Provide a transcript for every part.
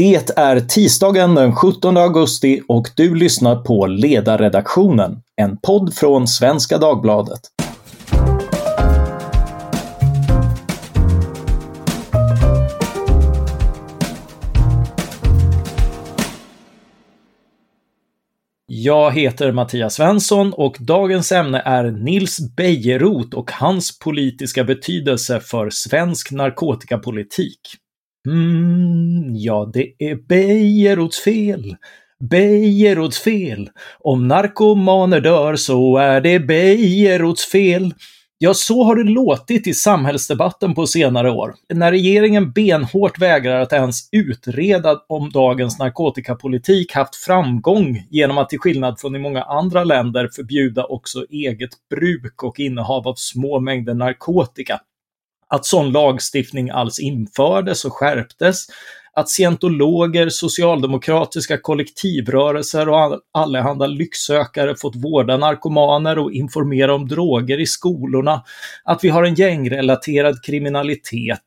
Det är tisdagen den 17 augusti och du lyssnar på Ledarredaktionen, en podd från Svenska Dagbladet. Jag heter Mattias Svensson och dagens ämne är Nils Bejerot och hans politiska betydelse för svensk narkotikapolitik. Mm, ja, det är Bejerots fel. Bejerots fel. Om narkomaner dör så är det Bejerots fel. Ja, så har det låtit i samhällsdebatten på senare år. När regeringen benhårt vägrar att ens utreda om dagens narkotikapolitik haft framgång genom att till skillnad från i många andra länder förbjuda också eget bruk och innehav av små mängder narkotika. Att sån lagstiftning alls infördes och skärptes att scientologer, socialdemokratiska kollektivrörelser och allehanda lycksökare fått vårda narkomaner och informera om droger i skolorna, att vi har en gängrelaterad kriminalitet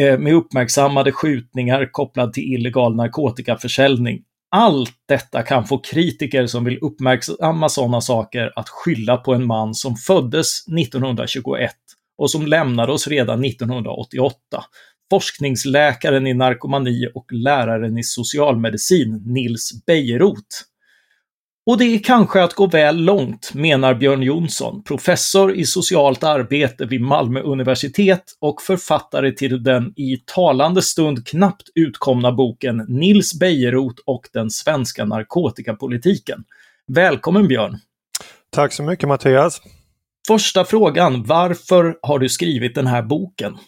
eh, med uppmärksammade skjutningar kopplad till illegal narkotikaförsäljning. Allt detta kan få kritiker som vill uppmärksamma sådana saker att skylla på en man som föddes 1921 och som lämnade oss redan 1988 forskningsläkaren i narkomani och läraren i socialmedicin, Nils Bejerot. Och det är kanske att gå väl långt, menar Björn Jonsson, professor i socialt arbete vid Malmö universitet och författare till den i talande stund knappt utkomna boken Nils Bejerot och den svenska narkotikapolitiken. Välkommen Björn! Tack så mycket Mattias! Första frågan, varför har du skrivit den här boken?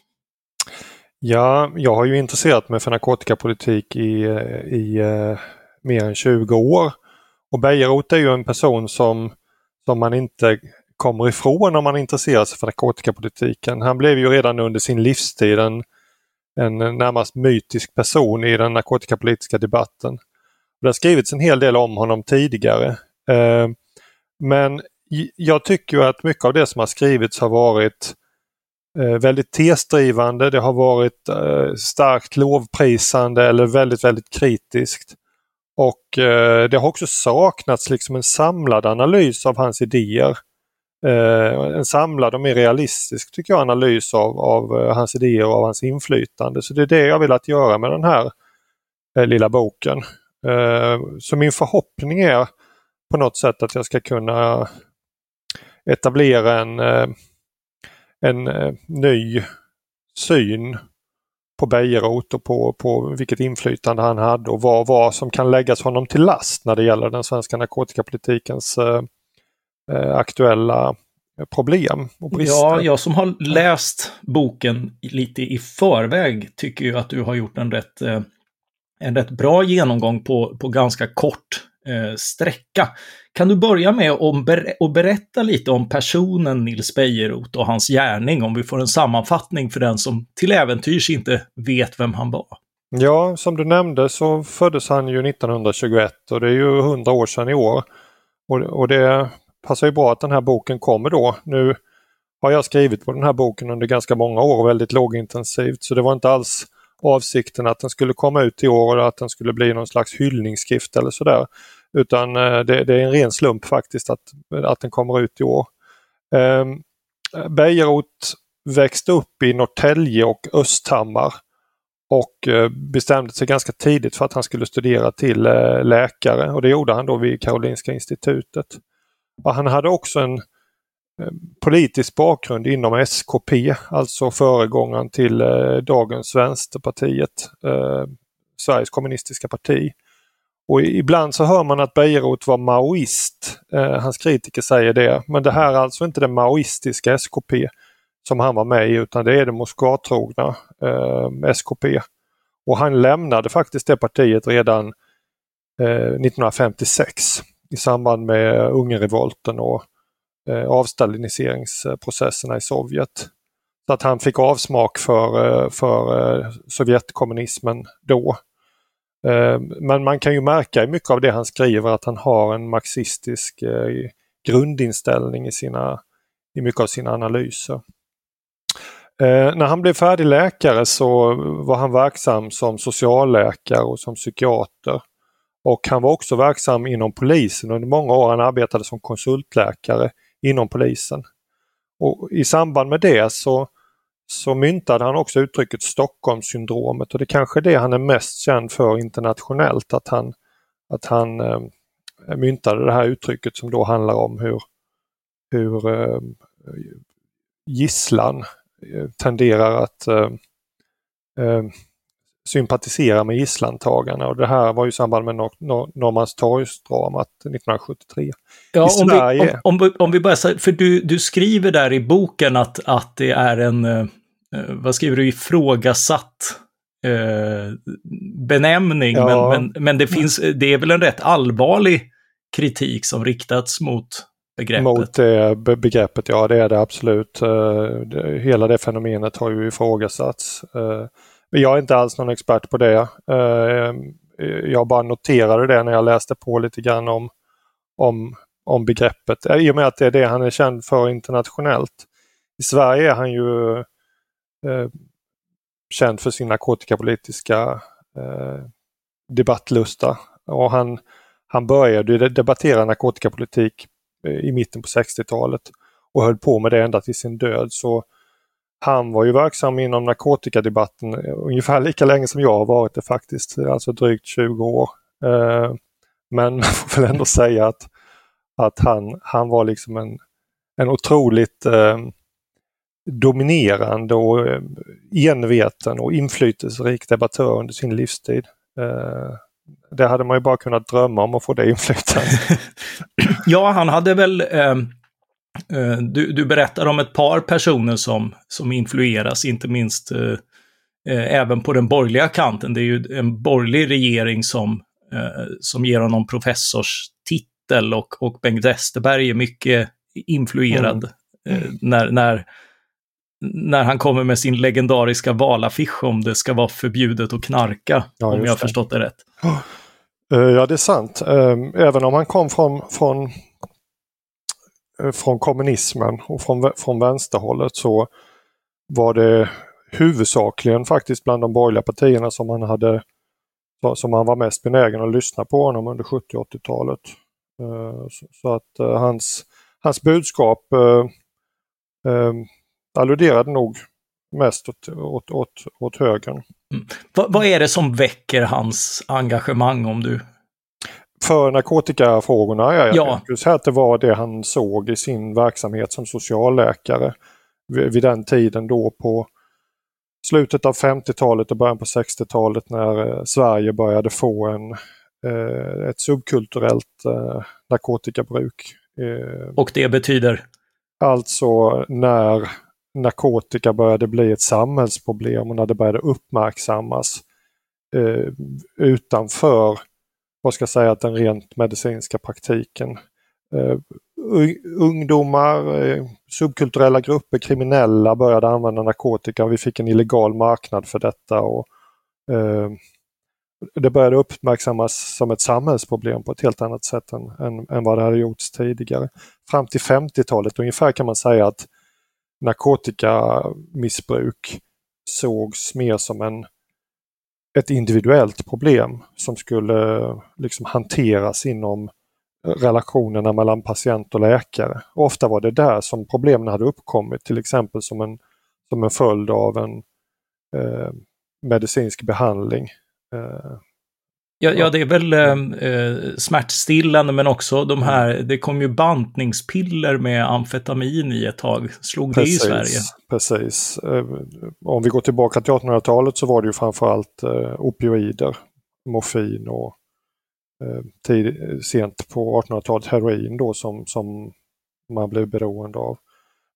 Ja, jag har ju intresserat mig för narkotikapolitik i, eh, i eh, mer än 20 år. Och Bejerot är ju en person som, som man inte kommer ifrån om man intresserar sig för narkotikapolitiken. Han blev ju redan under sin livstid en, en närmast mytisk person i den narkotikapolitiska debatten. Det har skrivits en hel del om honom tidigare. Eh, men jag tycker att mycket av det som har skrivits har varit Eh, väldigt tesdrivande, det har varit eh, starkt lovprisande eller väldigt, väldigt kritiskt. Och eh, det har också saknats liksom en samlad analys av hans idéer. Eh, en samlad och mer realistisk tycker jag analys av, av eh, hans idéer och av hans inflytande. Så det är det jag velat göra med den här eh, lilla boken. Så min förhoppning är på något sätt att jag ska kunna etablera en eh, en eh, ny syn på Bejerot och på, på vilket inflytande han hade och vad, vad som kan läggas honom till last när det gäller den svenska narkotikapolitikens eh, eh aktuella problem och brister. Ja, jag som har läst boken lite i förväg tycker ju att du har gjort en rätt, eh, en rätt bra genomgång på, på ganska kort eh, sträcka. Kan du börja med att berätta lite om personen Nils Bejerot och hans gärning, om vi får en sammanfattning för den som till äventyrs inte vet vem han var? Ja, som du nämnde så föddes han ju 1921 och det är ju 100 år sedan i år. Och, och det passar ju bra att den här boken kommer då. Nu har jag skrivit på den här boken under ganska många år, väldigt lågintensivt, så det var inte alls avsikten att den skulle komma ut i år och att den skulle bli någon slags hyllningsskrift eller sådär. Utan eh, det, det, är en ren slump faktiskt att, att den kommer ut i år. Eh, Bejerot växte upp i Norrtälje och Östhammar och eh, bestämde sig ganska tidigt för att han skulle studera till eh, läkare och det gjorde han då vid Karolinska institutet. Och han hade också en politisk bakgrund inom SKP, alltså föregångaren till dagens Vänsterpartiet, Sveriges kommunistiska parti. Och ibland så hör man att Bejerot var maoist. Eh, hans kritiker säger det. Men det här är alltså inte den maoistiska SKP som han var med i utan det är det Moskvatrogna eh, SKP. Och han lämnade faktiskt det partiet redan eh, 1956 i samband med Ungernrevolten och eh, avstaliniseringsprocesserna i Sovjet. Så att han fick avsmak för, eh, för eh, Sovjetkommunismen då. Eh, men man kan ju märka i mycket av det han skriver att han har en marxistisk eh, grundinställning i, sina, i mycket av sina analyser. Eh, när han blev färdig läkare så var han verksam som socialläkare och som psykiater. Och han var också verksam inom polisen under många år. Han arbetade som konsultläkare inom polisen. Och I samband med det så, så myntade han också uttrycket Stockholmssyndromet och det kanske är det han är mest känd för internationellt. Att han, att han eh, myntade det här uttrycket som då handlar om hur, hur eh, gisslan eh, tenderar att eh, eh, sympatisera med gisslantagarna och det här var i samband med Nor Nor Norrmalmstorgsdramat 1973. Ja, om, vi, om, om, vi, om vi börjar, för du, du skriver där i boken att, att det är en, eh, vad skriver du, ifrågasatt eh, benämning, ja. men, men, men det, finns, det är väl en rätt allvarlig kritik som riktats mot begreppet? Mot det begreppet, ja det är det absolut. Uh, hela det fenomenet har ju ifrågasatts. Jag är inte alls någon expert på det. Eh, jag bara noterade det när jag läste på lite grann om, om, om begreppet. Eh, I och med att det är det han är känd för internationellt. I Sverige är han ju eh, känd för sin narkotikapolitiska eh, debattlusta. Och han, han började debattera narkotikapolitik eh, i mitten på 60-talet och höll på med det ända till sin död. Så han var ju verksam inom narkotikadebatten eh, ungefär lika länge som jag har varit det faktiskt, alltså drygt 20 år. Eh, men man får väl ändå säga att, att han, han var liksom en, en otroligt eh, dominerande och enveten och inflytelserik debattör under sin livstid det hade man ju bara kunnat drömma om att få det inflytandet. ja, han hade väl... Eh, du, du berättar om ett par personer som, som influeras, inte minst eh, eh, även på den borgerliga kanten. Det är ju en borgerlig regering som, eh, som ger honom professorstitel och, och Bengt Westerberg är mycket influerad mm. Eh, när, när när han kommer med sin legendariska valaffisch om det ska vara förbjudet att knarka, ja, om jag har förstått det rätt. Eh, ja, det är sant. Även om han kom från, från, Eh, från kommunismen och från, från vänsterhållet så var det huvudsakligen faktiskt bland de borgerliga partierna som han hade som han var mest benägen att lyssna på honom under 70 80-talet. Eh, så att eh, hans, hans budskap alluderade nog mest åt, åt, åt, åt högern. Mm. Vad, vad är det som väcker hans engagemang om du för narkotikafrågorna. Ja, jag skulle säga att det var det han såg i sin verksamhet som socialläkare vid, den tiden då på slutet av 50-talet och början på 60-talet när eh, Sverige började få en, eh, ett subkulturellt eh, narkotikabruk. och det betyder? Alltså när narkotika började bli ett samhällsproblem och när det började uppmärksammas utanför vad ska jag säga, den rent medicinska praktiken. Uh, ungdomar, eh, subkulturella grupper, kriminella började använda narkotika. Vi fick en illegal marknad för detta. och uh, Det började uppmärksammas som ett samhällsproblem på ett helt annat sätt än, än, än vad det hade gjorts tidigare. Fram till 50-talet ungefär kan man säga att narkotikamissbruk sågs mer som en, ett individuellt problem som skulle liksom hanteras inom relationerna mellan patient och läkare. Och ofta var det där som problemen hade uppkommit, till exempel som en, som en följd av en eh, medicinsk behandling. Eh, Ja, ja, det är väl eh, eh, smärtstillande men också de här, det kom ju bantningspiller med amfetamin i ett tag. Slog precis, det i Sverige? Precis. Eh, om vi går tillbaka till 1800-talet så var det ju framförallt eh, opioider, morfin och eh, tid, sent på 1800-talet heroin då som, som man blev beroende av.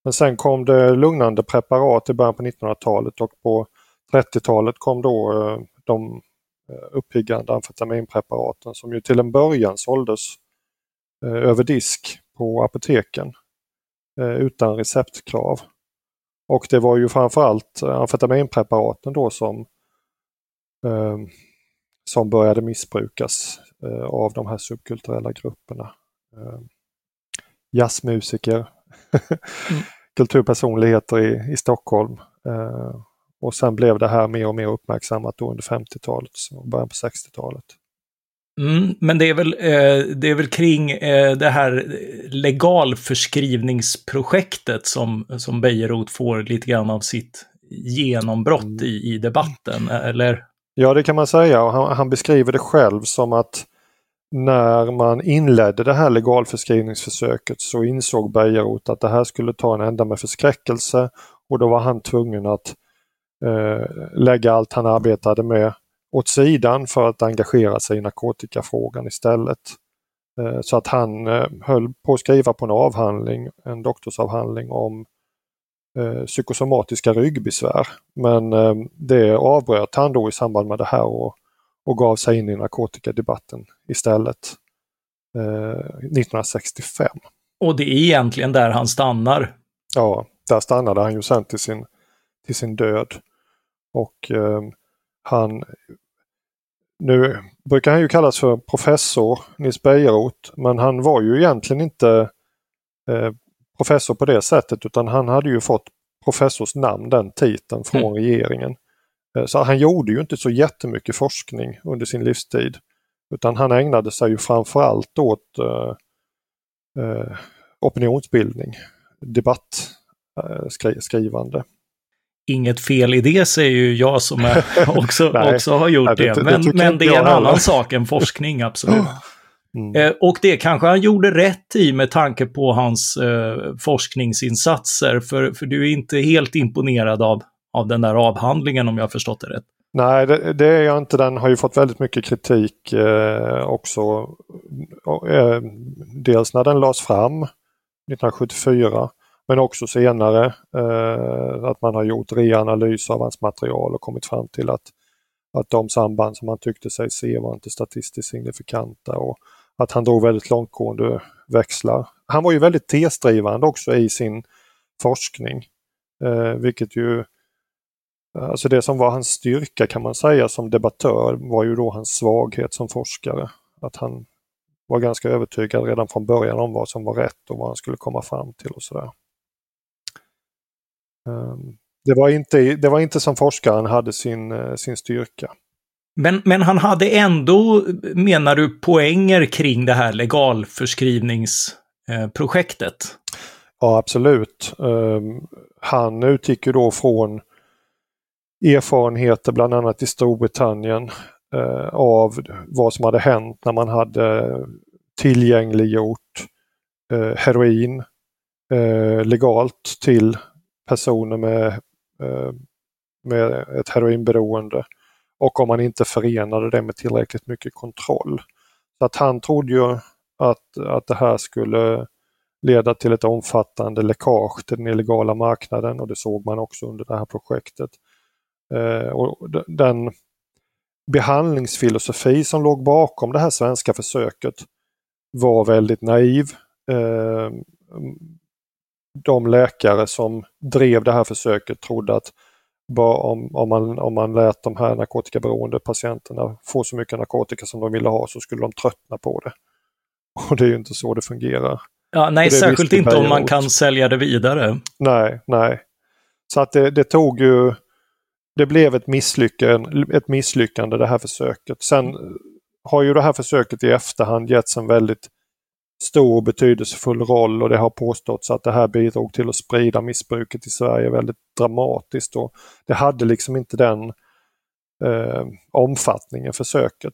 Men sen kom det lugnande preparat i början på 1900-talet och på 30-talet kom då eh, de uppiggande amfetaminpreparaten som ju till en början såldes eh, över disk på apoteken eh, utan receptkrav. Och det var ju framförallt amfetaminpreparaten då som, som började missbrukas av de här subkulturella grupperna. Jazzmusiker, mm. kulturpersonligheter i, i Stockholm Och sen blev det här mer och mer uppmärksammat då under 50-talet och början på 60-talet. Mm, men det är, väl, eh, det är väl kring eh, det här legalförskrivningsprojektet som, som Bejerot får lite grann av sitt genombrott mm. i, i debatten, eller? Ja, det kan man säga. Och han, han beskriver det själv som att när man inledde det här legalförskrivningsförsöket så insåg Bejerot att det här skulle ta en ända med förskräckelse och då var han tvungen att eh, lägga allt han arbetade med åt sidan för att engagera sig i narkotikafrågan istället. Eh, så att han eh, höll på att skriva på en avhandling, en doktorsavhandling om eh, psykosomatiska ryggbesvär. Men det avbröt han då i samband med det här och, och gav sig in i narkotikadebatten istället 1965. Och det är egentligen där han stannar? Ja, där stannade han ju sen till sin, till sin död. Och eh, han nu brukar han ju kallas för professor Nils Bejerot, men han var ju egentligen inte eh, professor på det sättet utan han hade ju fått professors namn, den titeln, från mm. regeringen. Eh, så han gjorde ju inte så jättemycket forskning under sin livstid. Utan han ägnade sig ju framförallt åt eh, eh opinionsbildning, debattskrivande. Inget fel i det säger ju jag som är, också, också har gjort det. det. Men, det, men det är en annan sak än forskning, absolut. Mm. Eh, och det kanske han gjorde rätt i med tanke på hans eh, forskningsinsatser. För, för du är inte helt imponerad av, av den där avhandlingen om jag har förstått det rätt. Nej, det, det är jag inte. Den har ju fått väldigt mycket kritik eh, också. Eh, dels när den lades fram 1974 men också senare eh, att man har gjort reanalys av hans material och kommit fram till att, att de samband som han tyckte sig se var inte statistiskt signifikanta och att han drog väldigt långtgående växlar. Han var ju väldigt tesdrivande också i sin forskning. Eh, vilket ju, alltså det som var hans styrka kan man säga som debattör var ju då hans svaghet som forskare. Att han var ganska övertygad redan från början om vad som var rätt och vad han skulle komma fram till och sådär. Ehm, det var inte, det var inte som forskaren hade sin, eh, sin styrka. Men, men han hade ändå, menar du, poänger kring det här legalförskrivningsprojektet? Ja, absolut. Ehm, han utgick ju då från erfarenheter bland annat i Storbritannien eh, av vad som hade hänt när man hade tillgängliggjort eh, heroin legalt till personer med, eh, med ett heroinberoende och om man inte förenade det med tillräckligt mycket kontroll. Så att han trodde ju att, att det här skulle leda till ett omfattande läckage till den illegala marknaden och det såg man också under det här projektet. Eh, och den behandlingsfilosofi som låg bakom det här svenska försöket var väldigt naiv. Eh, de läkare som drev det här försöket trodde att bara om, om, man, om man lät de här narkotikaberoende patienterna få så mycket narkotika som de ville ha så skulle de tröttna på det. Och det är ju inte så det fungerar. Ja, nej, särskilt inte om man kan sälja det vidare. Nej, nej. Så att det, det tog ju... Det blev ett misslyckande, ett misslyckande det här försöket. Sen har ju det här försöket i efterhand getts en väldigt stor och betydelsefull roll och det har påståtts att det här bidrog till att sprida missbruket i Sverige väldigt dramatiskt. Och det hade liksom inte den eh, omfattningen, försöket.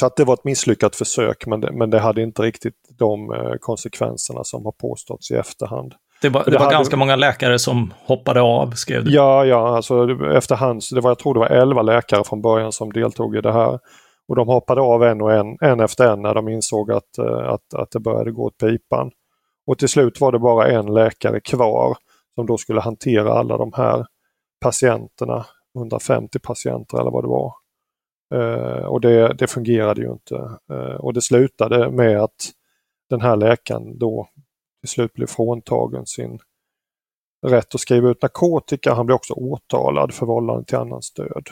Så att det var ett misslyckat försök men det, men det hade inte riktigt de eh, konsekvenserna som har påståtts i efterhand. Det var, det, det var hade... ganska många läkare som hoppade av, skrev du? Ja, ja, alltså efterhand, det var, jag tror det var 11 läkare från början som deltog i det här. Och de hoppade av en och en, en efter en när de insåg att, eh, att, att det började gå åt pipan. Och till slut var det bara en läkare kvar som då skulle hantera alla de här patienterna, 150 patienter eller vad det var. Eh, och det, det, fungerade ju inte. Eh, och det slutade med att den här läkaren då till slut blev fråntagen sin rätt att skriva ut narkotika. Han blev också åtalad för vållande till annans död.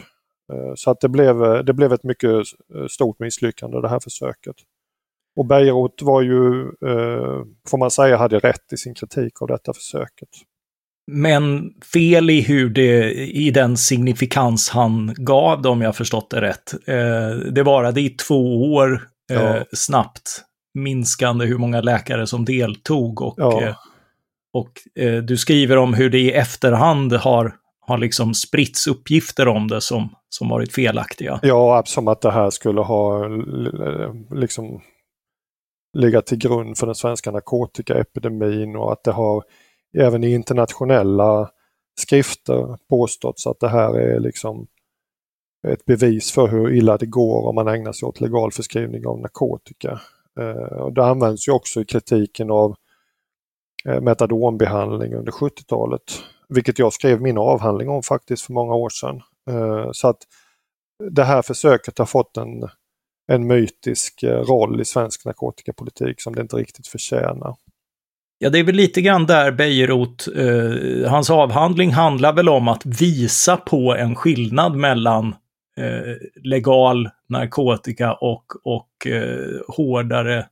Eh, så att det blev, det blev ett mycket eh, stort misslyckande det här försöket. Och Bejerot var ju, eh, får man säga, hade rätt i sin kritik av detta försöket. men fel i hur det, i den signifikans han gav om jag förstått det rätt. Eh, det varade i två år eh, ja. snabbt minskande hur många läkare som deltog och, ja. eh, och eh, du skriver om hur det i efterhand har, har liksom spritts uppgifter om det som, som varit felaktiga. Ja, som att det här skulle ha eh, liksom legat till grund för den svenska narkotikaepidemin och att det har även i internationella skrifter påståtts att det här är liksom ett bevis för hur illa det går om man ägnar sig åt legal förskrivning av narkotika. Eh, det används ju också i kritiken av eh, metadonbehandling under 70-talet, vilket jag skrev min avhandling om faktiskt för många år sedan. Eh, så att det här försöket har fått en, en mytisk roll i svensk narkotikapolitik som det inte riktigt förtjänar. Ja, det är väl lite grann där Bejerot, eh, hans avhandling handlar väl om att visa på en skillnad mellan eh, legal narkotika och, och eh, hårdare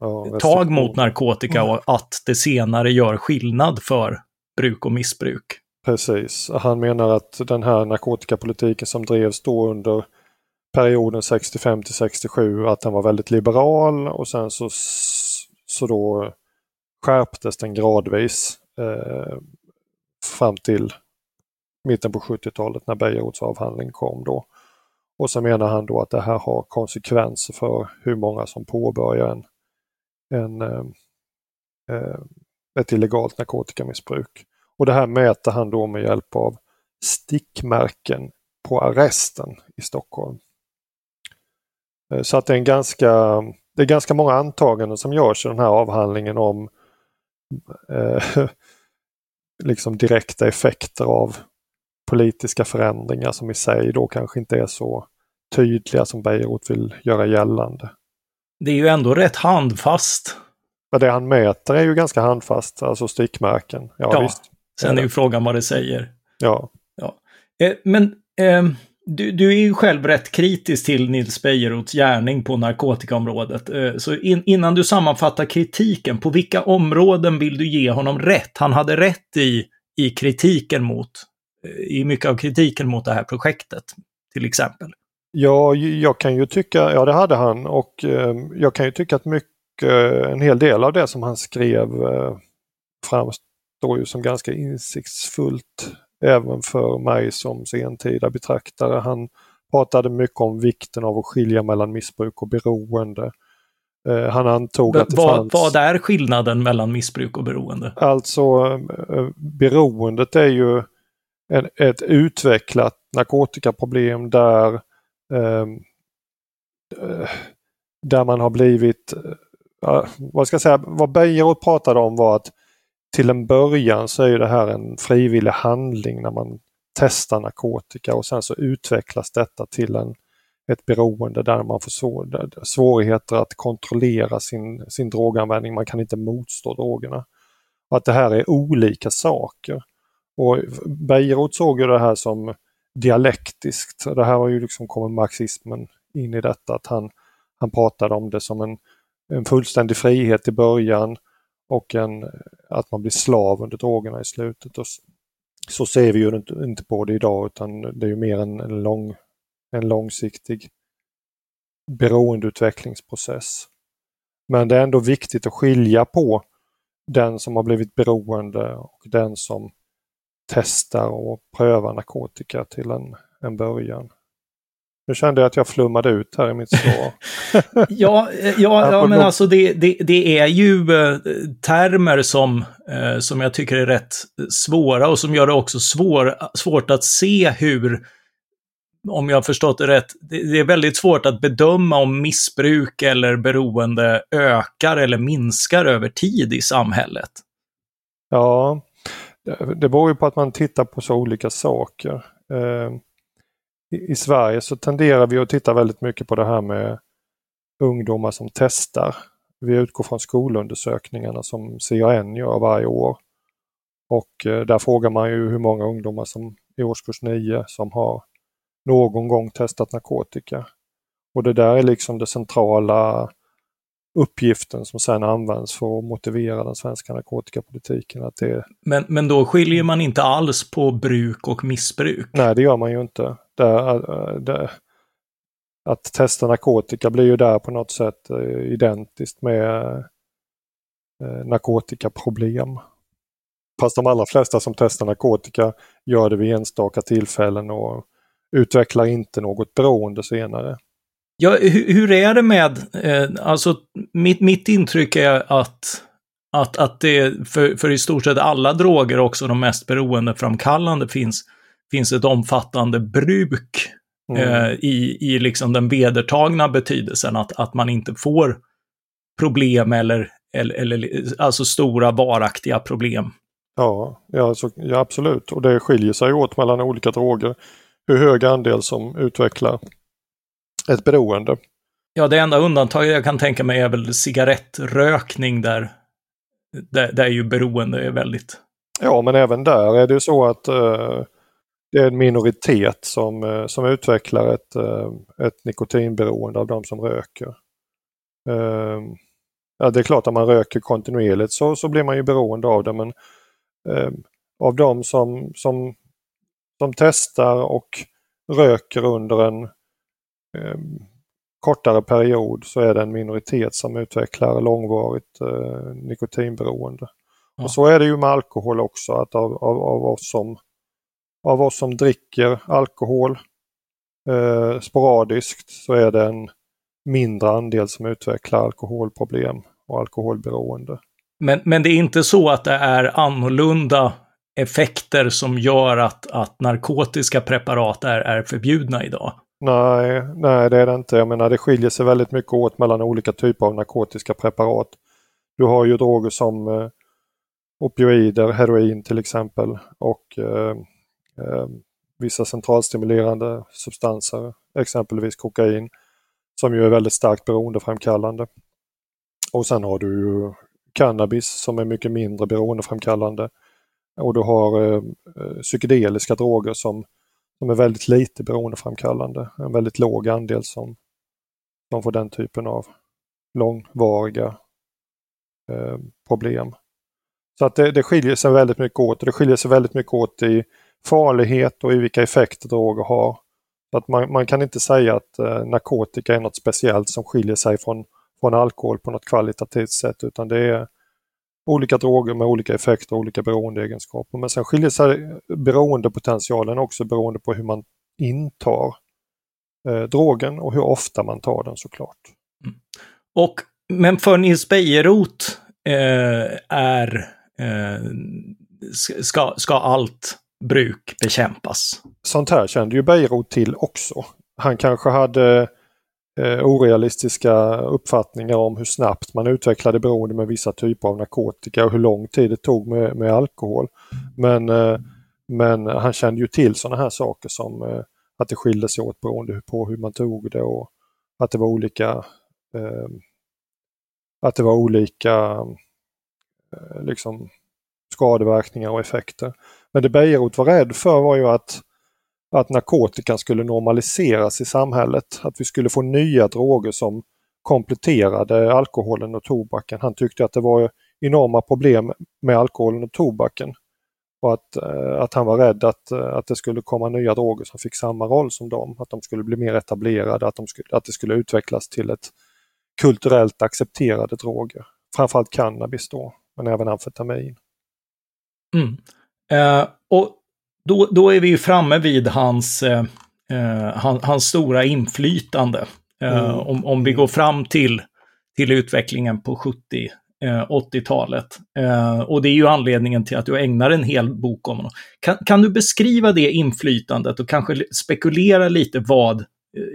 ja, tag mot narkotika och att det senare gör skillnad för bruk och missbruk. Precis, han menar att den här narkotikapolitiken som drevs då under perioden 65 till 67, att den var väldigt liberal och sen så, så då skärptes den gradvis eh, fram till mitten på 70-talet när Bejerots avhandling kom då. Och så menar han då att det här har konsekvenser för hur många som påbörjar en, en, eh, eh ett illegalt narkotikamissbruk. Och det här mäter han då med hjälp av stickmärken på arresten i Stockholm. Eh, så att det är en ganska, det är ganska många antaganden som görs i den här avhandlingen om eh, liksom direkta effekter av politiska förändringar som i sig då kanske inte är så tydliga som Beirut vill göra gällande. Det är ju ändå rätt handfast. Ja, det han mäter är ju ganska handfast, alltså stickmärken. Ja, ja visst. Sen är ju frågan vad det säger. Ja. ja. Eh, men eh, du, du, är ju själv rätt kritisk till Nils Bejerots gärning på narkotikaområdet. Eh, så in, innan du sammanfattar kritiken, på vilka områden vill du ge honom rätt? Han hade rätt i, i kritiken mot, eh, i mycket av kritiken mot det här projektet, till exempel. Ja, jag kan ju tycka, ja det hade han och eh, jag kan ju tycka att mycket, en hel del av det som han skrev framstår ju som ganska insiktsfullt även för mig som sentida betraktare. Han pratade mycket om vikten av att skilja mellan missbruk och beroende. Eh, han antog att det vad, fanns... Vad är skillnaden mellan missbruk och beroende? Alltså eh, beroendet är ju en, ett utvecklat narkotikaproblem där eh, där man har blivit, eh, vad ska jag säga, vad Bejerot pratade om var att till en början så är det här en frivillig handling när man testar narkotika och sen så utvecklas detta till en, ett beroende där man får svår, svårigheter att kontrollera sin, sin droganvändning. Man kan inte motstå drogerna. Och att det här är olika saker. Och Bejerot såg ju det här som dialektiskt. Det här var ju liksom kommer marxismen in i detta att han, han pratade om det som en, en fullständig frihet i början och en, att man blir slav under drogerna i slutet. Och så ser vi ju inte på det idag utan det är ju mer en, en, lång, en långsiktig beroendeutvecklingsprocess. Men det är ändå viktigt att skilja på den som har blivit beroende och den som testar och prövar narkotika till en, en början. Nu kände jag att jag flummade ut här i mitt svar. ja, eh, ja, ja, men alltså det, det, det är ju eh, termer som, eh, som jag tycker är rätt svåra och som gör det också svår, svårt att se hur, om jag har förstått det rätt, det, det är väldigt svårt att bedöma om missbruk eller beroende ökar eller minskar över tid i samhället. Ja, det beror ju på att man tittar på så olika saker. Eh, i, Sverige så tenderar vi att titta väldigt mycket på det här med ungdomar som testar. Vi utgår från skolundersökningarna som CAN gör varje år. Och eh, där frågar man ju hur många ungdomar som i årskurs 9 som har någon gång testat narkotika. Och det där är liksom det centrala uppgiften som sedan används för att motivera den svenska narkotikapolitiken. Att det... men, men då skiljer man inte alls på bruk och missbruk? Nej, det gör man ju inte. Där, eh, eh, där, att testa narkotika blir ju där på något sätt eh, identiskt med narkotikaproblem. Fast de allra flesta som testar narkotika gör det vid enstaka tillfällen och utvecklar inte något beroende senare. Ja, hur, hur är det med, eh, alltså mitt, mitt intryck är att, att, att det för, för i stort sett alla droger, också de mest beroendeframkallande, finns, finns ett omfattande bruk mm. eh, i, i liksom den vedertagna betydelsen, att, att man inte får problem eller, eller, eller alltså stora varaktiga problem. Ja, ja, så, ja, absolut. Och det skiljer sig åt mellan olika droger. Hur hög andel som utvecklar ett beroende. Ja, det enda undantaget jag kan tänka mig är väl cigarettrökning där, där, där ju beroende är väldigt... Ja, men även där är det så att uh, det är en minoritet som, uh, som utvecklar ett, uh, ett nikotinberoende av de som röker. ja, det är klart att man röker kontinuerligt så, så blir man ju beroende av det, men av de som, som, som testar och röker under en eh, kortare period så är det en minoritet som utvecklar långvarigt eh, nikotinberoende. Ja. Och så är det ju med alkohol också, att av, av, av, oss, som, av oss som dricker alkohol eh, sporadiskt så är det en mindre andel som utvecklar alkoholproblem och alkoholberoende. Men, men det är inte så att det är annorlunda effekter som gör att, att narkotiska preparat är, är förbjudna idag? Nej, nej det är det inte. Jag menar det skiljer sig väldigt mycket åt mellan olika typer av narkotiska preparat. Du har ju droger som eh, opioider, heroin till exempel och eh, Ehm, vissa centralstimulerande substanser, exempelvis kokain, som ju är väldigt starkt beroendeframkallande. Och sen har du ju cannabis som är mycket mindre beroendeframkallande. Och du har eh, psykedeliska droger som som är väldigt lite beroendeframkallande. En väldigt låg andel som, som får den typen av långvariga eh, problem. Så att det, det skiljer sig väldigt mycket åt och det skiljer sig väldigt mycket åt i farlighet och i vilka effekter droger har. Så att man, man kan inte säga att eh, narkotika är något speciellt som skiljer sig från, från alkohol på något kvalitativt sätt utan det är olika droger med olika effekter och olika beroendeegenskaper. Men sen skiljer sig beroendepotentialen också beroende på hur man intar eh, drogen och hur ofta man tar den såklart. Mm. Och, men för Nils Bejerot eh, är, eh, ska, ska allt bruk bekämpas? Sånt här kände ju Beirut till också. Han kanske hade eh, orealistiska uppfattningar om hur snabbt man utvecklade beroende med vissa typer av narkotika och hur lång tid det tog med, med alkohol. Men, eh, men han kände ju till sådana här saker som eh, att det skilde sig åt beroende på hur man tog det och att det var olika eh, att det var olika eh, liksom skadeverkningar och effekter. Men det Bejerot var rädd för var ju att att narkotikan skulle normaliseras i samhället. Att vi skulle få nya droger som kompletterade alkoholen och tobaken. Han tyckte att det var enorma problem med alkoholen och tobaken. Och att, eh, att han var rädd att, eh, att det skulle komma nya droger som fick samma roll som dem. Att de skulle bli mer etablerade, att, de skulle, att det skulle utvecklas till ett kulturellt accepterade droger. Framförallt cannabis då, men även amfetamin. Mm. Uh, och då, då är vi ju framme vid hans, eh, eh hans, hans, stora inflytande. Eh, mm. om, om vi går fram till, till utvecklingen på 70 80-talet. Eh, och det är ju anledningen till att du ägnar en hel bok om honom. Kan, kan du beskriva det inflytandet och kanske spekulera lite vad,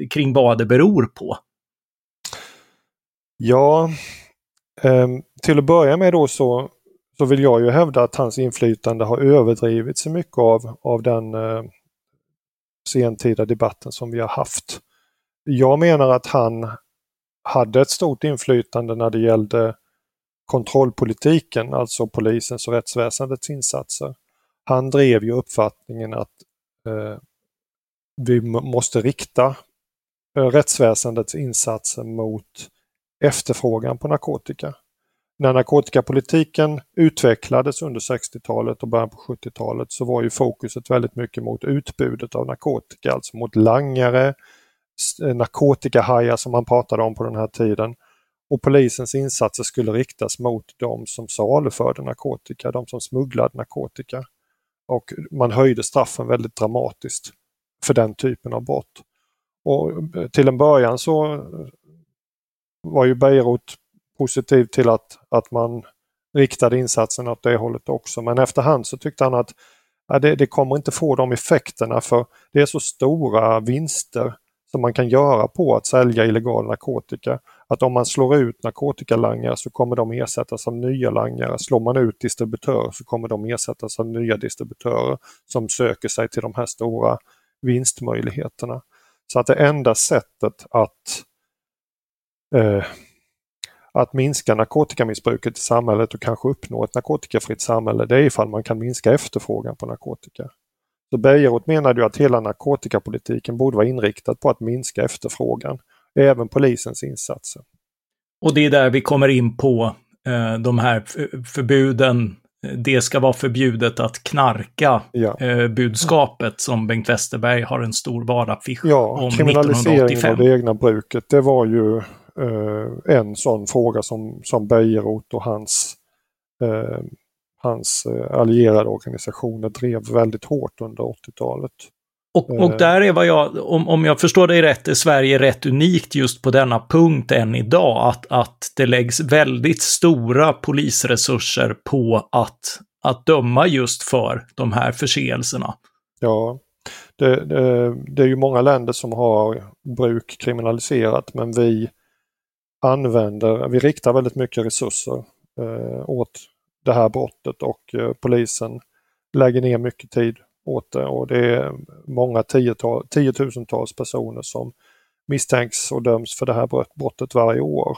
kring vad det beror på? Ja, eh, till att börja med då så så vill jag ju hävda att hans inflytande har överdrivits mycket av, av den eh, sentida debatten som vi har haft. Jag menar att han hade ett stort inflytande när det gällde kontrollpolitiken, alltså polisens och rättsväsendets insatser. Han drev ju uppfattningen att eh, vi måste rikta eh, rättsväsendets insatser mot efterfrågan på narkotika. När narkotikapolitiken utvecklades under 60-talet och början på 70-talet så var ju fokuset väldigt mycket mot utbudet av narkotika, alltså mot langare, eh, narkotikahajar som man pratade om på den här tiden. Och polisens insatser skulle riktas mot de som saluförde narkotika, de som smugglade narkotika. Och man höjde straffen väldigt dramatiskt för den typen av brott. Och eh, till en början så var ju Beirut positiv till att, att man riktade insatsen åt det hållet också. Men efterhand så tyckte han att ja, det, det kommer inte få de effekterna för det är så stora vinster som man kan göra på att sälja illegal narkotika. Att om man slår ut narkotikalangare så kommer de ersättas av nya langare. Slår man ut distributörer så kommer de ersättas av nya distributörer som söker sig till de här stora vinstmöjligheterna. Så att det enda sättet att eh, att minska narkotikamissbruket i samhället och kanske uppnå ett narkotikafritt samhälle, det är ifall man kan minska efterfrågan på narkotika. Så Bejerot menade ju att hela narkotikapolitiken borde vara inriktad på att minska efterfrågan, även polisens insatser. Och det är där vi kommer in på eh, de här förbuden. Det ska vara förbjudet att knarka ja. eh, budskapet som Bengt Westerberg har en stor valaffisch ja, om kriminaliseringen av det egna bruket, det var ju eh, en sån fråga som, som Bejerot och hans eh, hans eh, allierade organisationer drev väldigt hårt under 80-talet. Och, och, eh. där är vad jag, om, om jag förstår dig rätt, är Sverige rätt unikt just på denna punkt än idag. Att, att det läggs väldigt stora polisresurser på att, att döma just för de här förseelserna. Ja, det, det, det är ju många länder som har bruk kriminaliserat men vi använder, vi riktar väldigt mycket resurser eh, åt det här brottet och eh, polisen lägger ner mycket tid åt det och det är många tiotal, tiotusentals personer som misstänks och döms för det här brottet varje år.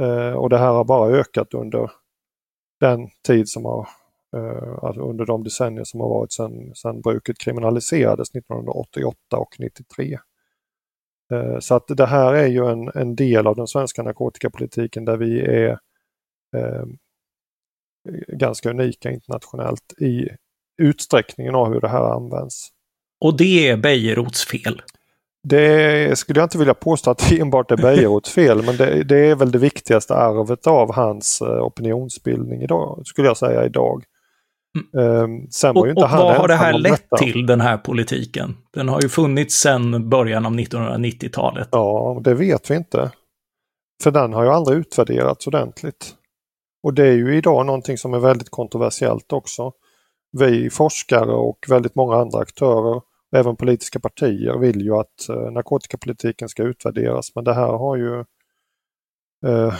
Eh, och det här har bara ökat under den tid som har, eh, alltså under de decennier som har varit sedan, sedan bruket kriminaliserades 1988 och 93. Så att det här är ju en, en del av den svenska narkotikapolitiken där vi är ganska unika internationellt i utsträckningen av hur det här används. Och det är Bejerots fel? Det skulle jag inte vilja påstå att det enbart är Bejerots fel, men det, det, är väl det viktigaste arvet av hans eh, opinionsbildning idag, skulle jag säga idag. Mm. Sen var och, ju inte och han vad har det här lett detta. till, den här politiken? Den har ju funnits sedan början av 1990-talet. Ja, det vet vi inte. För den har ju aldrig utvärderats ordentligt. Och det är ju idag någonting som är väldigt kontroversiellt också. Vi forskare och väldigt många andra aktörer, även politiska partier, vill ju att eh, narkotikapolitiken ska utvärderas men det här har ju eh,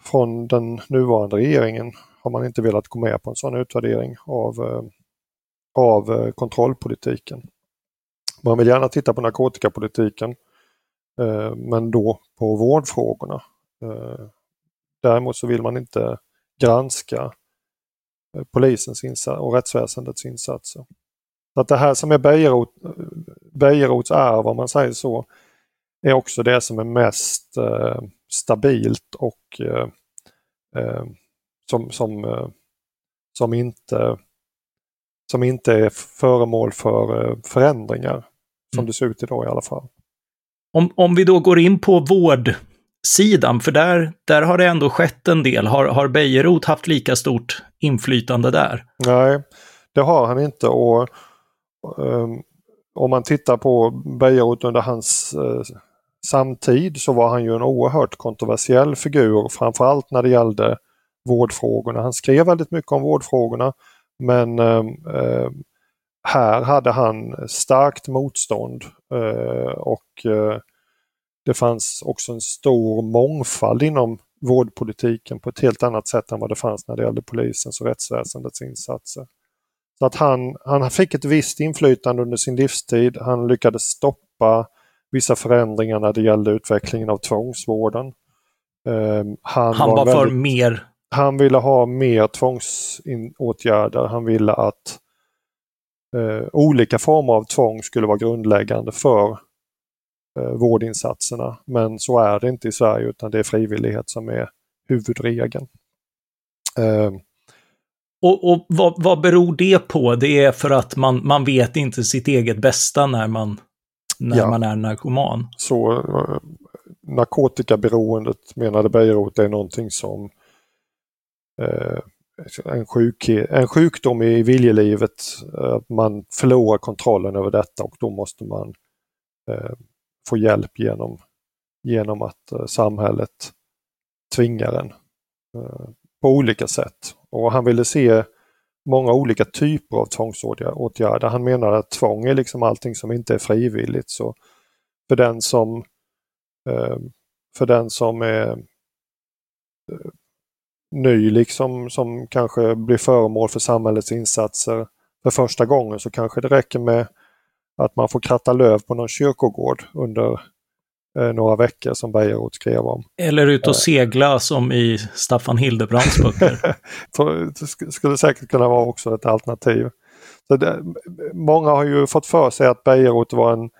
från den nuvarande regeringen har man inte velat gå med på en sån utvärdering av, eh, av eh, kontrollpolitiken. Man vill gärna titta på narkotikapolitiken eh, men då på vårdfrågorna. Däremot så vill man inte granska polisens insats och rättsväsendets insatser. Så att det här som är Bejerot, Bejerots arv, om man säger så, är också det som är mest eh, stabilt och eh, som, som, eh, som, inte, som inte är föremål för eh, förändringar, som mm. det ser ut idag i alla fall. Om, om vi då går in på vård sidan? För där, där har det ändå skett en del. Har, har Bejerot haft lika stort inflytande där? Nej, det har han inte. och um, Om man tittar på Bejerot under hans uh, samtid så var han ju en oerhört kontroversiell figur, framförallt när det gällde vårdfrågorna. Han skrev väldigt mycket om vårdfrågorna men um, här hade han starkt motstånd uh, och uh, det fanns också en stor mångfald inom vårdpolitiken på ett helt annat sätt än vad det fanns när det gällde polisens och rättsväsendets insatser. Så att han, han fick ett visst inflytande under sin livstid. Han lyckades stoppa vissa förändringar när det gällde utvecklingen av tvångsvården. Um, han, han, var, var för väldigt, mer? Han ville ha mer tvångsåtgärder. Han ville att uh, olika former av tvång skulle vara grundläggande för eh, vårdinsatserna. Men så är det inte i Sverige utan det är frivillighet som är huvudregeln. Eh. Och, och vad, vad beror det på? Det är för att man, man vet inte sitt eget bästa när man, när ja. man är narkoman? Så eh, narkotikaberoendet menade Bejerot är någonting som eh, Eh, en, sjukhet, en sjukdom i viljelivet, eh, att man förlorar kontrollen över detta och då måste man eh, få hjälp genom, genom att samhället tvingar en på olika sätt. Och han ville se många olika typer av tvångsåtgärder. Han menar att tvång är liksom allting som inte är frivilligt. Så för den som, för den som är ny liksom som kanske blir föremål för samhällets insatser för första gången så kanske det räcker med att man får kratta löv på någon kyrkogård under eh, några veckor som Bejerot skrev om. Eller ut och eh. segla som i Staffan Hildebrands böcker. det skulle säkert kunna vara också ett alternativ. Så det, många har ju fått för sig att Bejerot var en,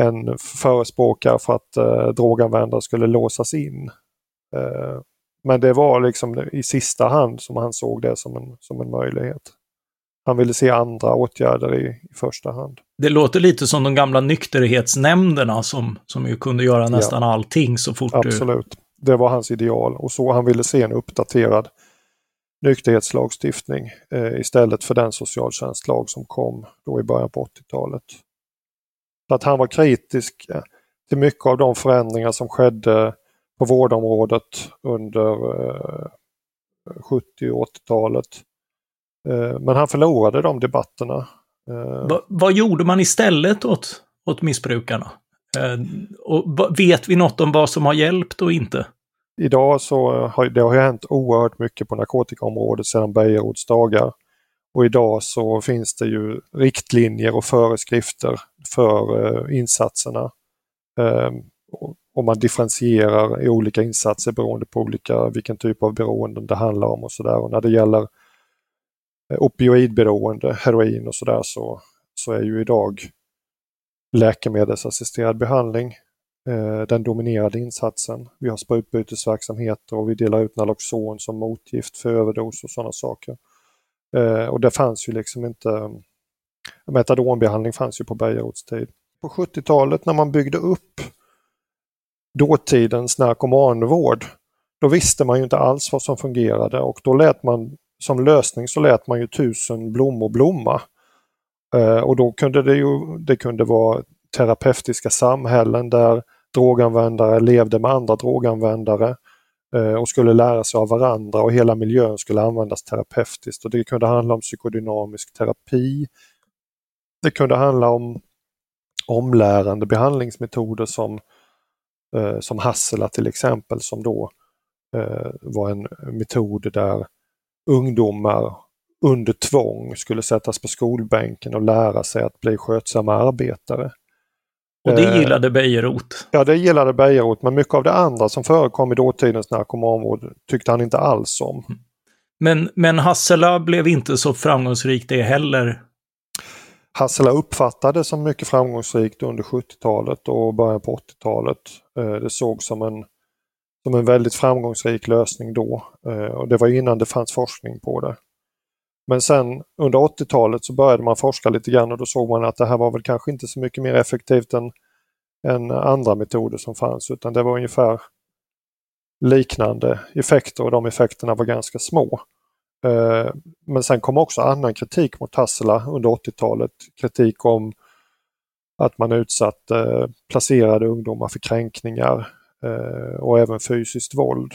en förespråkare för att eh, droganvändare skulle låsas in. Eh, men det var liksom i sista hand som han såg det som en, som en möjlighet. Han ville se andra åtgärder i, i första hand. Det låter lite som de gamla nykterhetsnämnderna som, som ju kunde göra nästan ja. allting så fort Absolut. Du... Det var hans ideal och så han ville se en uppdaterad nykterhetslagstiftning eh, istället för den socialtjänstlag som kom då i början på 80-talet. Så att han var kritisk eh, till mycket av de förändringar som skedde på vårdområdet under 70 och 80-talet. Men han förlorade de debatterna. Eh, va, vad gjorde man istället åt, åt missbrukarna? Eh, och vet vi något om vad som har hjälpt och inte? Idag så har det har hänt oerhört mycket på narkotikaområdet sedan Bejerots dagar. Och idag så finns det ju riktlinjer och föreskrifter för eh, insatserna. Och man differentierar i olika insatser beroende på olika, vilken typ av beroenden det handlar om och sådär. Och när det gäller eh, opioidberoende, heroin och sådär så, så är ju idag läkemedelsassisterad behandling eh, den dominerade insatsen. Vi har sprutbytesverksamheter och vi delar ut Naloxon som motgift för överdos och sådana saker. Eh, och det fanns ju liksom inte Metadonbehandling fanns ju på Bejerots tid. På 70-talet när man byggde upp dåtidens narkomanvård, då visste man ju inte alls vad som fungerade och då lät man som lösning så lät man ju tusen blommor blomma. Eh, och då kunde det ju det kunde vara terapeutiska samhällen där droganvändare levde med andra droganvändare eh, och skulle lära sig av varandra och hela miljön skulle användas terapeutiskt. Och det kunde handla om psykodynamisk terapi. Det kunde handla om omlärande behandlingsmetoder som eh, som Hassela till exempel som då eh, var en metod där ungdomar under tvång skulle sättas på skolbänken och lära sig att bli skötsamma arbetare. Och det eh, gillade Bejerot? Ja, det gillade Bejerot, men mycket av det andra som förekom i dåtidens narkomanvård tyckte han inte alls om. Mm. Men, men Hassela blev inte så framgångsrik det heller Hassela uppfattades som mycket framgångsrikt under 70-talet och början på 80-talet. Eh, det sågs som en, som en väldigt framgångsrik lösning då eh, och det var innan det fanns forskning på det. Men sen under 80-talet så började man forska lite grann och då såg man att det här var väl kanske inte så mycket mer effektivt än, än andra metoder som fanns utan det var ungefär liknande effekter och de effekterna var ganska små. Eh, men sen kom också annan kritik mot Hassela under 80-talet. Kritik om att man utsatte eh, placerade ungdomar för kränkningar eh, och även fysiskt våld.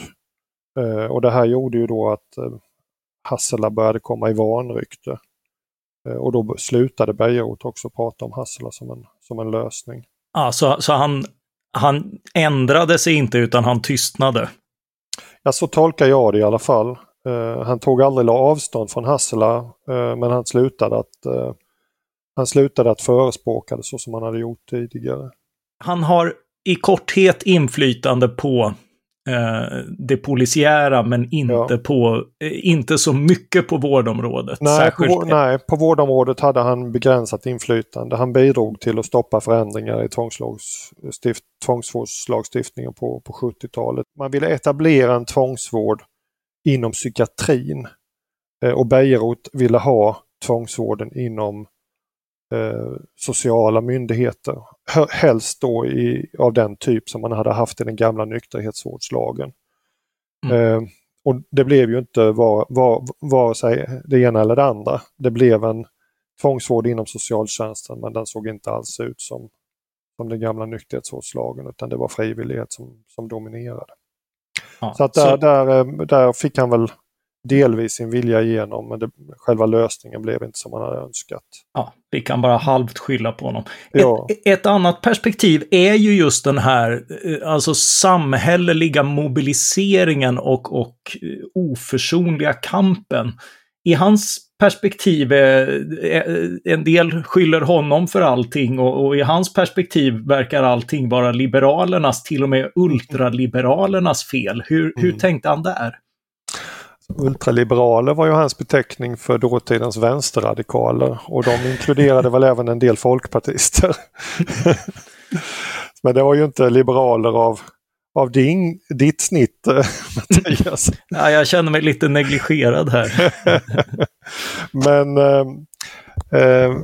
Och det här gjorde ju då att Hassela började komma i vanrykte. Och då slutade Bejerot också prata om Hassela som en, som en lösning. Ah, så, så han, han ändrade sig inte utan han tystnade? Ja, så tolkar jag det i alla fall. Eh, han tog aldrig avstånd från Hassela uh, men han slutade att uh, han slutade att förespråka det så som han hade gjort tidigare. Han har i korthet inflytande på eh, det polisiära men inte, ja. på, eh, inte så mycket på vårdområdet. Nej på, nej, på vårdområdet hade han begränsat inflytande. Han bidrog till att stoppa förändringar i tvångsvårdslagstiftningen på, på 70-talet. Man ville etablera en tvångsvård inom psykiatrin. Eh, och Bejerot ville ha tvångsvården inom eh, sociala myndigheter. Helst då i, av den typ som man hade haft i den gamla nykterhetsvårdslagen. Mm. Eh, och det blev ju inte var, var, vare sig det ena eller det andra. Det blev en tvångsvård inom socialtjänsten men den såg inte alls ut som, som den gamla nykterhetsvårdslagen utan det var frivillighet som, som dominerade. Ja, så att där, så... Där, eh, där fick han väl delvis sin vilja igenom, men det, själva lösningen blev inte som man hade önskat. Ja, vi kan bara halvt skylla på honom. Ja. Ett, ett, annat perspektiv är ju just den här eh, alltså samhälleliga mobiliseringen och, och eh, oförsonliga kampen. I hans perspektiv, en del skyller honom för allting och, och, i hans perspektiv verkar allting vara liberalernas, till och med ultraliberalernas fel. Hur, hur mm. tänkte han där? Ultraliberaler var ju hans beteckning för dåtidens vänsterradikaler och de inkluderade väl även en del folkpartister. Men det var ju inte liberaler av, av din, ditt snitt, eh, Mattias. Ja, jag känner mig lite negligerad här. men, eh, eh,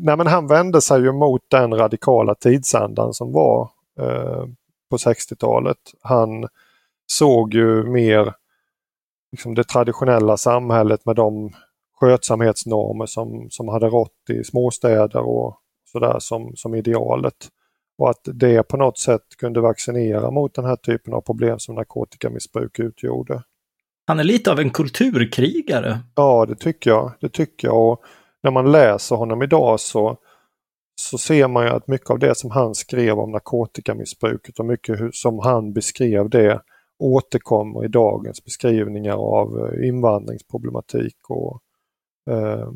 nej, men han vände sig ju mot den radikala tidsandan som var eh, på 60-talet. Han såg ju mer liksom det traditionella samhället med de skötsamhetsnormer som, som hade rått i småstäder och sådär som, som idealet. Och att det på något sätt kunde vaccinera mot den här typen av problem som narkotikamissbruk utgjorde. Han är lite av en kulturkrigare. Ja, det tycker jag. Det tycker jag. Och när man läser honom idag så, så ser man ju att mycket av det som han skrev om narkotikamissbruket och mycket som han beskrev det återkommer i dagens beskrivningar av eh, invandringsproblematik och eh,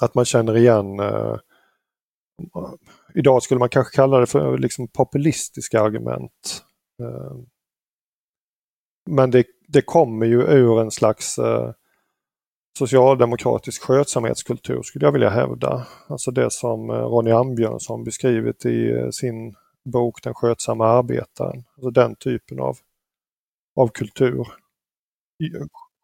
att man känner igen eh, Idag skulle man kanske kalla det för liksom populistiska argument. Ehm. Men det, det kommer ju ur en slags eh, socialdemokratisk skötsamhetskultur skulle jag vilja hävda. Alltså det som eh, Ronny Ambjörnsson beskrivit i eh, sin bok Den skötsamma arbetaren. Alltså den typen av av kultur.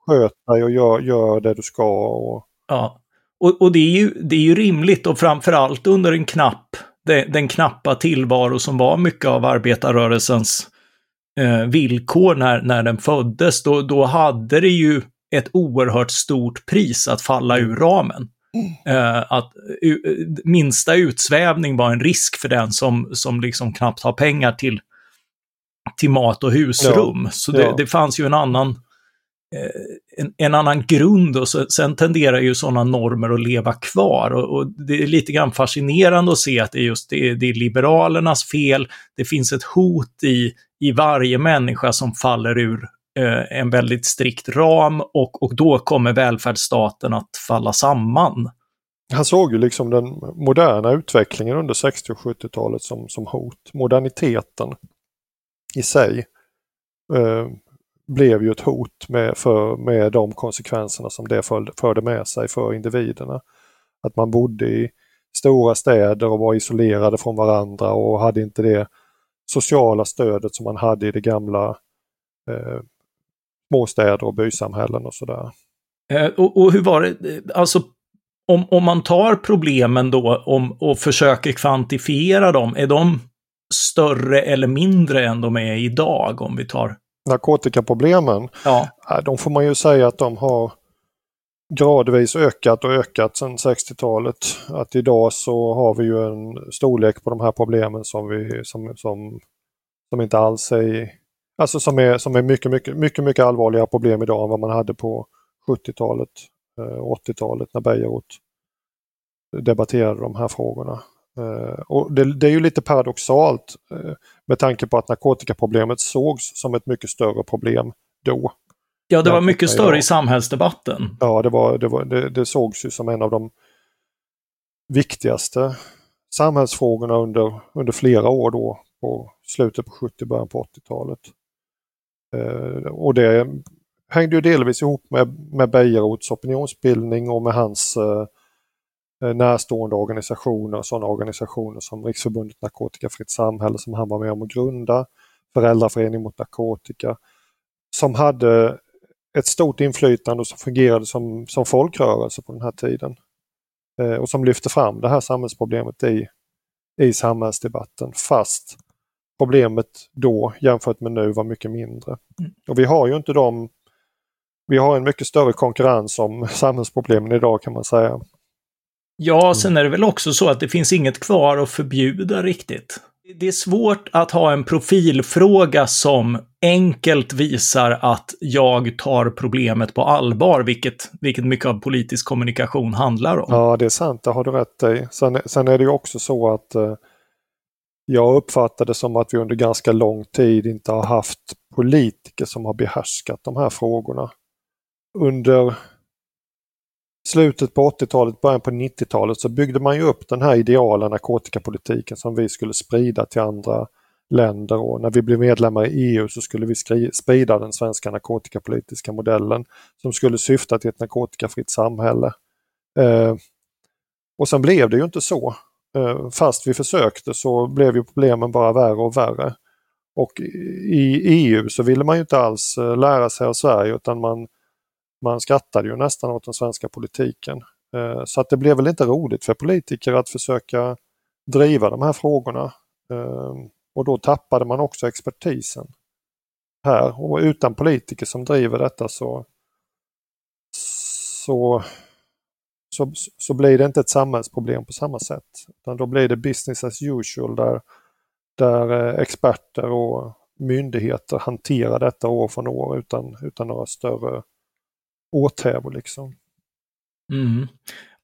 Sköt dig och gör, gör det du ska. Och... Ja, och, och det, är ju, det är ju rimligt och framförallt under en knapp, den, den knappa tillvaro som var mycket av arbetarrörelsens eh, villkor när, när den föddes, då, då hade det ju ett oerhört stort pris att falla ur ramen. Uh, att uh, minsta utsvävning var en risk för den som, som liksom knappt har pengar till till mat och husrum. Ja, så det, ja. det, fanns ju en annan, eh, Eh, en, en, annan grund och så, sen tenderar ju sådana normer att leva kvar. Och, och, det är lite grann fascinerande att se att det är just det, det är liberalernas fel. Det finns ett hot i, i varje människa som faller ur eh, en väldigt strikt ram och, och då kommer välfärdsstaten att falla samman. Han såg ju liksom den moderna utvecklingen under 60 och 70-talet som, som hot. Moderniteten i sig eh, blev ju ett hot med, för, med de konsekvenserna som det förde med sig för individerna. Att man bodde i stora städer och var isolerade från varandra och hade inte det sociala stödet som man hade i det gamla eh, småstäder och bysamhällen och sådär. Eh, och, och, hur var det, eh, alltså om, om man tar problemen då om, och försöker kvantifiera dem, är de större eller mindre än de är idag om vi tar? Narkotikaproblemen? Ja. De får man ju säga att de har gradvis ökat och ökat sedan 60-talet. Att idag så har vi ju en storlek på de här problemen som, vi, som, som, som inte alls är Alltså som är, som är mycket, mycket, mycket, mycket allvarligare problem idag än vad man hade på 70-talet, 80-talet eh, när Bejerot debatterade de här frågorna. Uh, och det, det, är ju lite paradoxalt uh, med tanke på att narkotikaproblemet sågs som ett mycket större problem då. Ja, det var mycket större i samhällsdebatten. Ja, det, var, det, var, det, det sågs ju som en av de viktigaste samhällsfrågorna under, under flera år då, på slutet på 70 början på 80-talet. Och det hängde ju delvis ihop med, med Bejerots opinionsbildning och med hans närstående organisationer, sådana organisationer som Riksförbundet Narkotikafritt Samhälle som han var med om att grunda, Föräldraförening mot narkotika, som hade ett stort inflytande och som fungerade som, som folkrörelse på den här tiden. Eh, och som lyfte fram det här samhällsproblemet i, i samhällsdebatten fast problemet då jämfört med nu var mycket mindre. Mm. Och vi har ju inte de vi har en mycket större konkurrens om samhällsproblemen idag kan man säga. Ja, sen är det väl också så att det finns inget kvar att förbjuda riktigt. Det är svårt att ha en profilfråga som enkelt visar att jag tar problemet på allvar, vilket, vilket mycket av politisk kommunikation handlar om. Ja, det är sant, det har du rätt i. Sen, sen är det ju också så att eh, jag uppfattar det som att vi under ganska lång tid inte har haft politiker som har behärskat de här frågorna. Under slutet på 80-talet, början på 90-talet så byggde man ju upp den här ideala narkotikapolitiken som vi skulle sprida till andra länder och när vi blev medlemmar i EU så skulle vi sprida den svenska narkotikapolitiska modellen som skulle syfta till ett narkotikafritt samhälle. Eh, och sen blev det ju inte så. Eh, fast vi försökte så blev ju problemen bara värre och värre. Och i EU så ville man ju inte alls eh, lära sig av Sverige utan man man skrattade ju nästan åt den svenska politiken. Eh, så att det blev väl inte roligt för politiker att försöka driva de här frågorna. Ehm, och då tappade man också expertisen här och utan politiker som driver detta så, så, så, så blir det inte ett samhällsproblem på samma sätt. Utan då blir det business as usual där, där eh, experter och myndigheter hanterar detta år från år utan, utan några större åthävor liksom. Mm.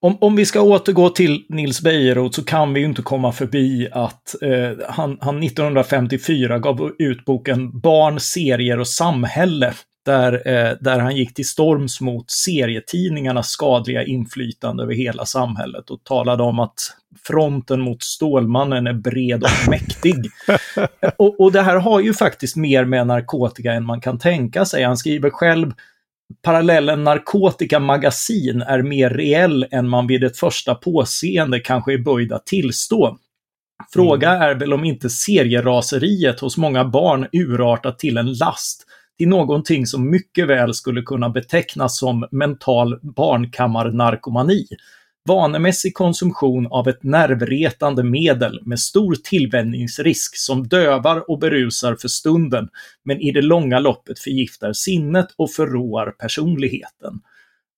Om, om vi ska återgå till Nils Bejerot så kan vi inte komma förbi att eh, han, han 1954 gav ut boken Barn, serier och samhälle. Där, eh, där han gick till storms mot serietidningarnas skadliga inflytande över hela samhället och talade om att fronten mot Stålmannen är bred och mäktig. och, och det här har ju faktiskt mer med narkotika än man kan tänka sig. Han skriver själv parallellen narkotikamagasin är mer reell än man vid ett första påseende kanske är böjd att tillstå. Fråga mm. är väl om inte serieraseriet hos många barn urartat till en last, till någonting som mycket väl skulle kunna betecknas som mental barnkammarnarkomani vanemässig konsumtion av ett nervretande medel med stor tillvänjningsrisk som dövar och berusar för stunden, men i det långa loppet förgiftar sinnet och förråar personligheten.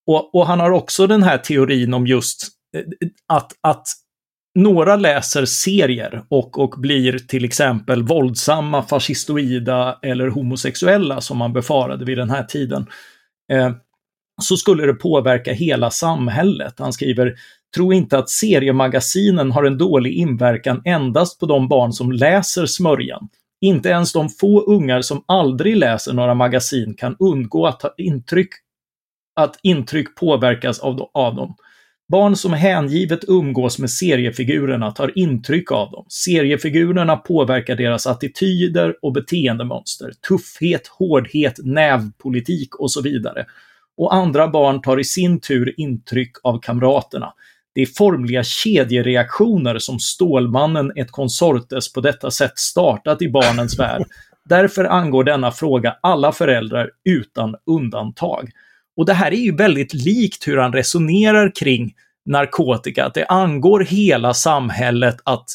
Och, och han har också den här teorin om just eh, att, att några läser serier och, och blir till exempel våldsamma, fascistoida eller homosexuella som man befarade vid den här tiden. Eh, så skulle det påverka hela samhället. Han skriver Tro inte att seriemagasinen har en dålig inverkan endast på de barn som läser smörjan. Inte ens de få ungar som aldrig läser några magasin kan undgå att ta intryck, att intryck påverkas av, av dem. Barn som hängivet umgås med seriefigurerna tar intryck av dem. Seriefigurerna påverkar deras attityder och beteendemönster, tuffhet, hårdhet, nävpolitik och så vidare och andra barn tar i sin tur intryck av kamraterna. Det är formliga kedjereaktioner som Stålmannen ett konsortes på detta sätt startat i barnens värld. Därför angår denna fråga alla föräldrar utan undantag. Och det här är ju väldigt likt hur han resonerar kring narkotika, att det angår hela samhället att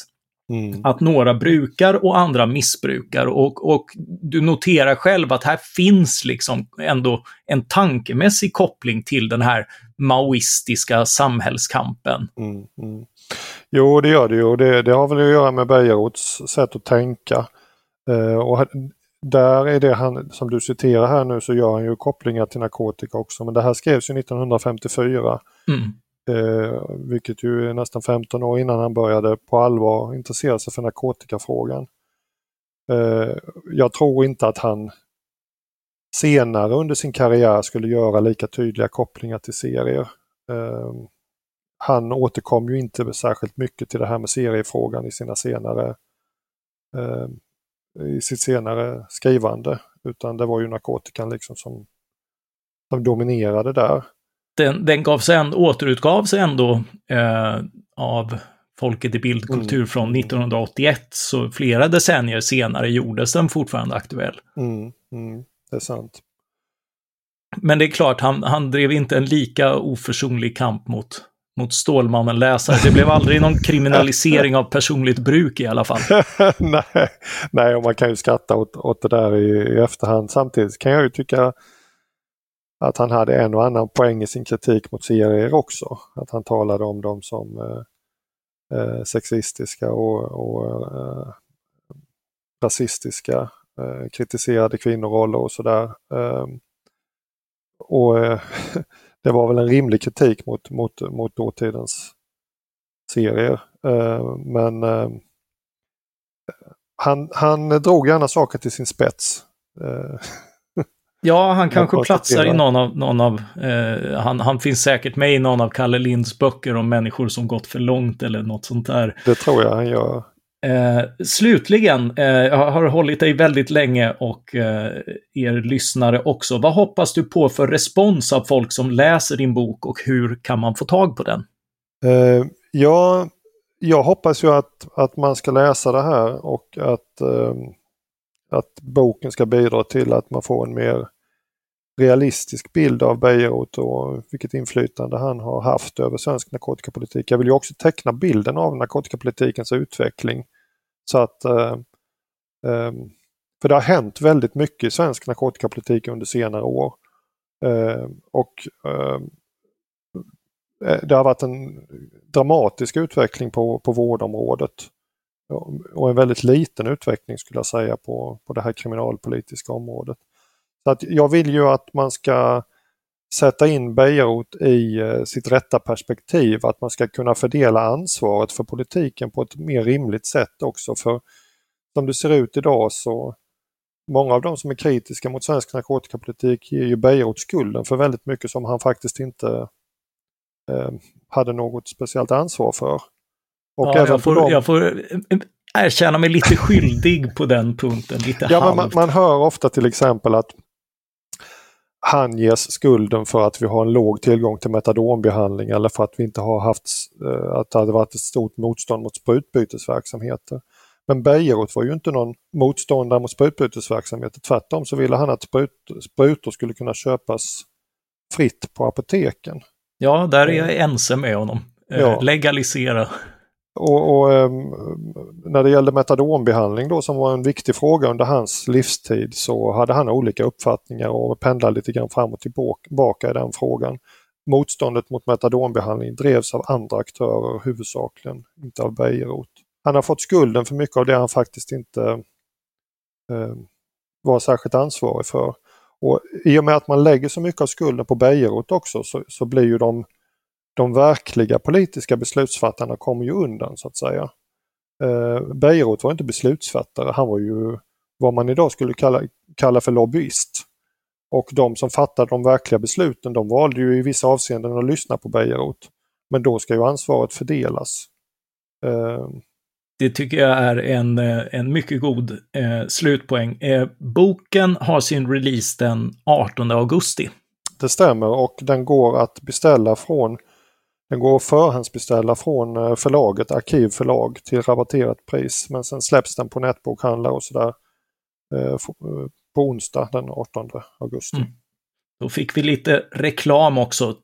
Mm. Att några brukar och andra missbrukar och, och du noterar själv att här finns liksom ändå en tankemässig koppling till den här maoistiska samhällskampen. Mm, mm. Jo, det gör det ju det, det har väl att göra med Bejerots sätt att tänka. Uh, och där är det han, som du citerar här nu, så gör han ju kopplingar till narkotika också. Men det här skrevs ju 1954. Mm. Eh, vilket ju är nästan 15 år innan han började på allvar intressera sig för narkotikafrågan. Eh, jag tror inte att han senare under sin karriär skulle göra lika tydliga kopplingar till serier. Eh, han återkom ju inte särskilt mycket till det här med seriefrågan i sina senare eh, i sitt senare skrivande. utan det var ju narkotikan liksom som, som dominerade där. Den, den gavs en, återutgavs ändå eh, av Folket i bildkultur mm. från 1981, så flera decennier senare gjordes den fortfarande aktuell. Mm, mm, det är sant. Men det är klart, han, han drev inte en lika oförsonlig kamp mot, mot Stålmannen-läsare. Det blev aldrig någon kriminalisering av personligt bruk i alla fall. nej, nej, och man kan ju skratta åt, åt det där i, i efterhand. Samtidigt kan jag ju tycka att han hade en och annan poäng i sin kritik mot serier också. Att han talade om dem som eh, eh, sexistiska och, och eh, rasistiska, eh, kritiserade kvinnoroller och sådär. Eh, och eh, det var väl en rimlig kritik mot, mot, mot dåtidens serier. Ehm, men ehm, han, han drog gärna saker till sin spets. Eh, Ja, han kanske platsar i någon av, någon av eh, han, han finns säkert med i någon av Kalle Linds böcker om människor som gått för långt eller något sånt där. Det tror jag han gör. Eh, slutligen, eh, jag har hållit dig väldigt länge och eh, er lyssnare också. Vad hoppas du på för respons av folk som läser din bok och hur kan man få tag på den? Eh, ja, jag hoppas ju att, att man ska läsa det här och att, eh, att boken ska bidra till att man får en mer realistisk bild av Bejerot och vilket inflytande han har haft över svensk narkotikapolitik. Jag vill ju också teckna bilden av narkotikapolitikens utveckling. Så att eh, eh, För det har hänt väldigt mycket i svensk narkotikapolitik under senare år. Eh, och ehm, eh, Det har varit en dramatisk utveckling på, på vårdområdet. Och en väldigt liten utveckling skulle jag säga på, på det här kriminalpolitiska området. Så att jag vill ju att man ska sätta in Bejerot i eh, sitt rätta perspektiv, att man ska kunna fördela ansvaret för politiken på ett mer rimligt sätt också. För som det ser ut idag så många av de som är kritiska mot svensk narkotikapolitik ger ju Bejerot skulden för väldigt mycket som han faktiskt inte eh, hade något speciellt ansvar för. Och ja, jag, får, de... jag får erkänna mig lite skyldig på den punkten. Lite ja, man, man, hör ofta till exempel att han ges skulden för att vi har en låg tillgång till metadonbehandling eller för att vi inte har haft, eh, att det hade varit ett stort motstånd mot sprutbytesverksamheter. Men Bejerot var ju inte någon motståndare mot sprutbytesverksamheter. Tvärtom så ville han att sprut, sprutor skulle kunna köpas fritt på apoteken. Ja, där är jag ense med honom. Eh, ja. Legalisera. Och, och ehm, när det gällde metadonbehandling då som var en viktig fråga under hans livstid så hade han olika uppfattningar och pendlade lite grann fram och tillbaka i den frågan. Motståndet mot metadonbehandling drevs av andra aktörer huvudsakligen, inte av Bejerot. Han har fått skulden för mycket av det han faktiskt inte eh, var särskilt ansvarig för. Och I och med att man lägger så mycket av skulden på Bejerot också så, så blir ju de de verkliga politiska beslutsfattarna kommer ju undan så att säga. Eh, Bejerot var inte beslutsfattare, han var ju vad man idag skulle kalla, kalla för lobbyist. Och de som fattade de verkliga besluten de valde ju i vissa avseenden att lyssna på Bejerot. Men då ska ju ansvaret fördelas. Eh. Det tycker jag är en, eh, en mycket god eh, slutpoäng. Eh, boken har sin release den 18 augusti. Det stämmer och den går att beställa från den går att förhandsbeställa från eh, förlaget Arkivförlag till rabatterat pris men sen släpps den på nätbokhandlar och sådär eh, eh, på onsdag den 18 augusti. Mm. Då fick vi lite reklam också.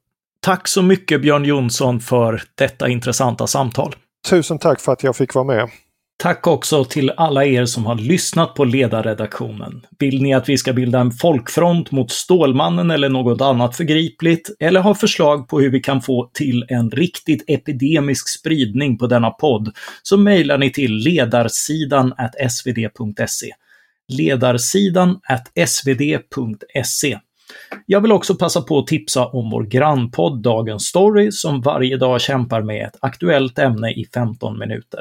Tack så mycket Björn Jonsson för detta intressanta samtal. Tusen tack för att jag fick vara med. Tack också till alla er som har lyssnat på ledarredaktionen. Vill ni att vi ska bilda en folkfront mot Stålmannen eller något annat förgripligt? Eller har förslag på hur vi kan få till en riktigt epidemisk spridning på denna podd? Så mejlar ni till ledarsidan svd.se. Ledarsidan svd.se. Jag vill också passa på att tipsa om vår grannpodd Dagens Story som varje dag kämpar med ett aktuellt ämne i 15 minuter.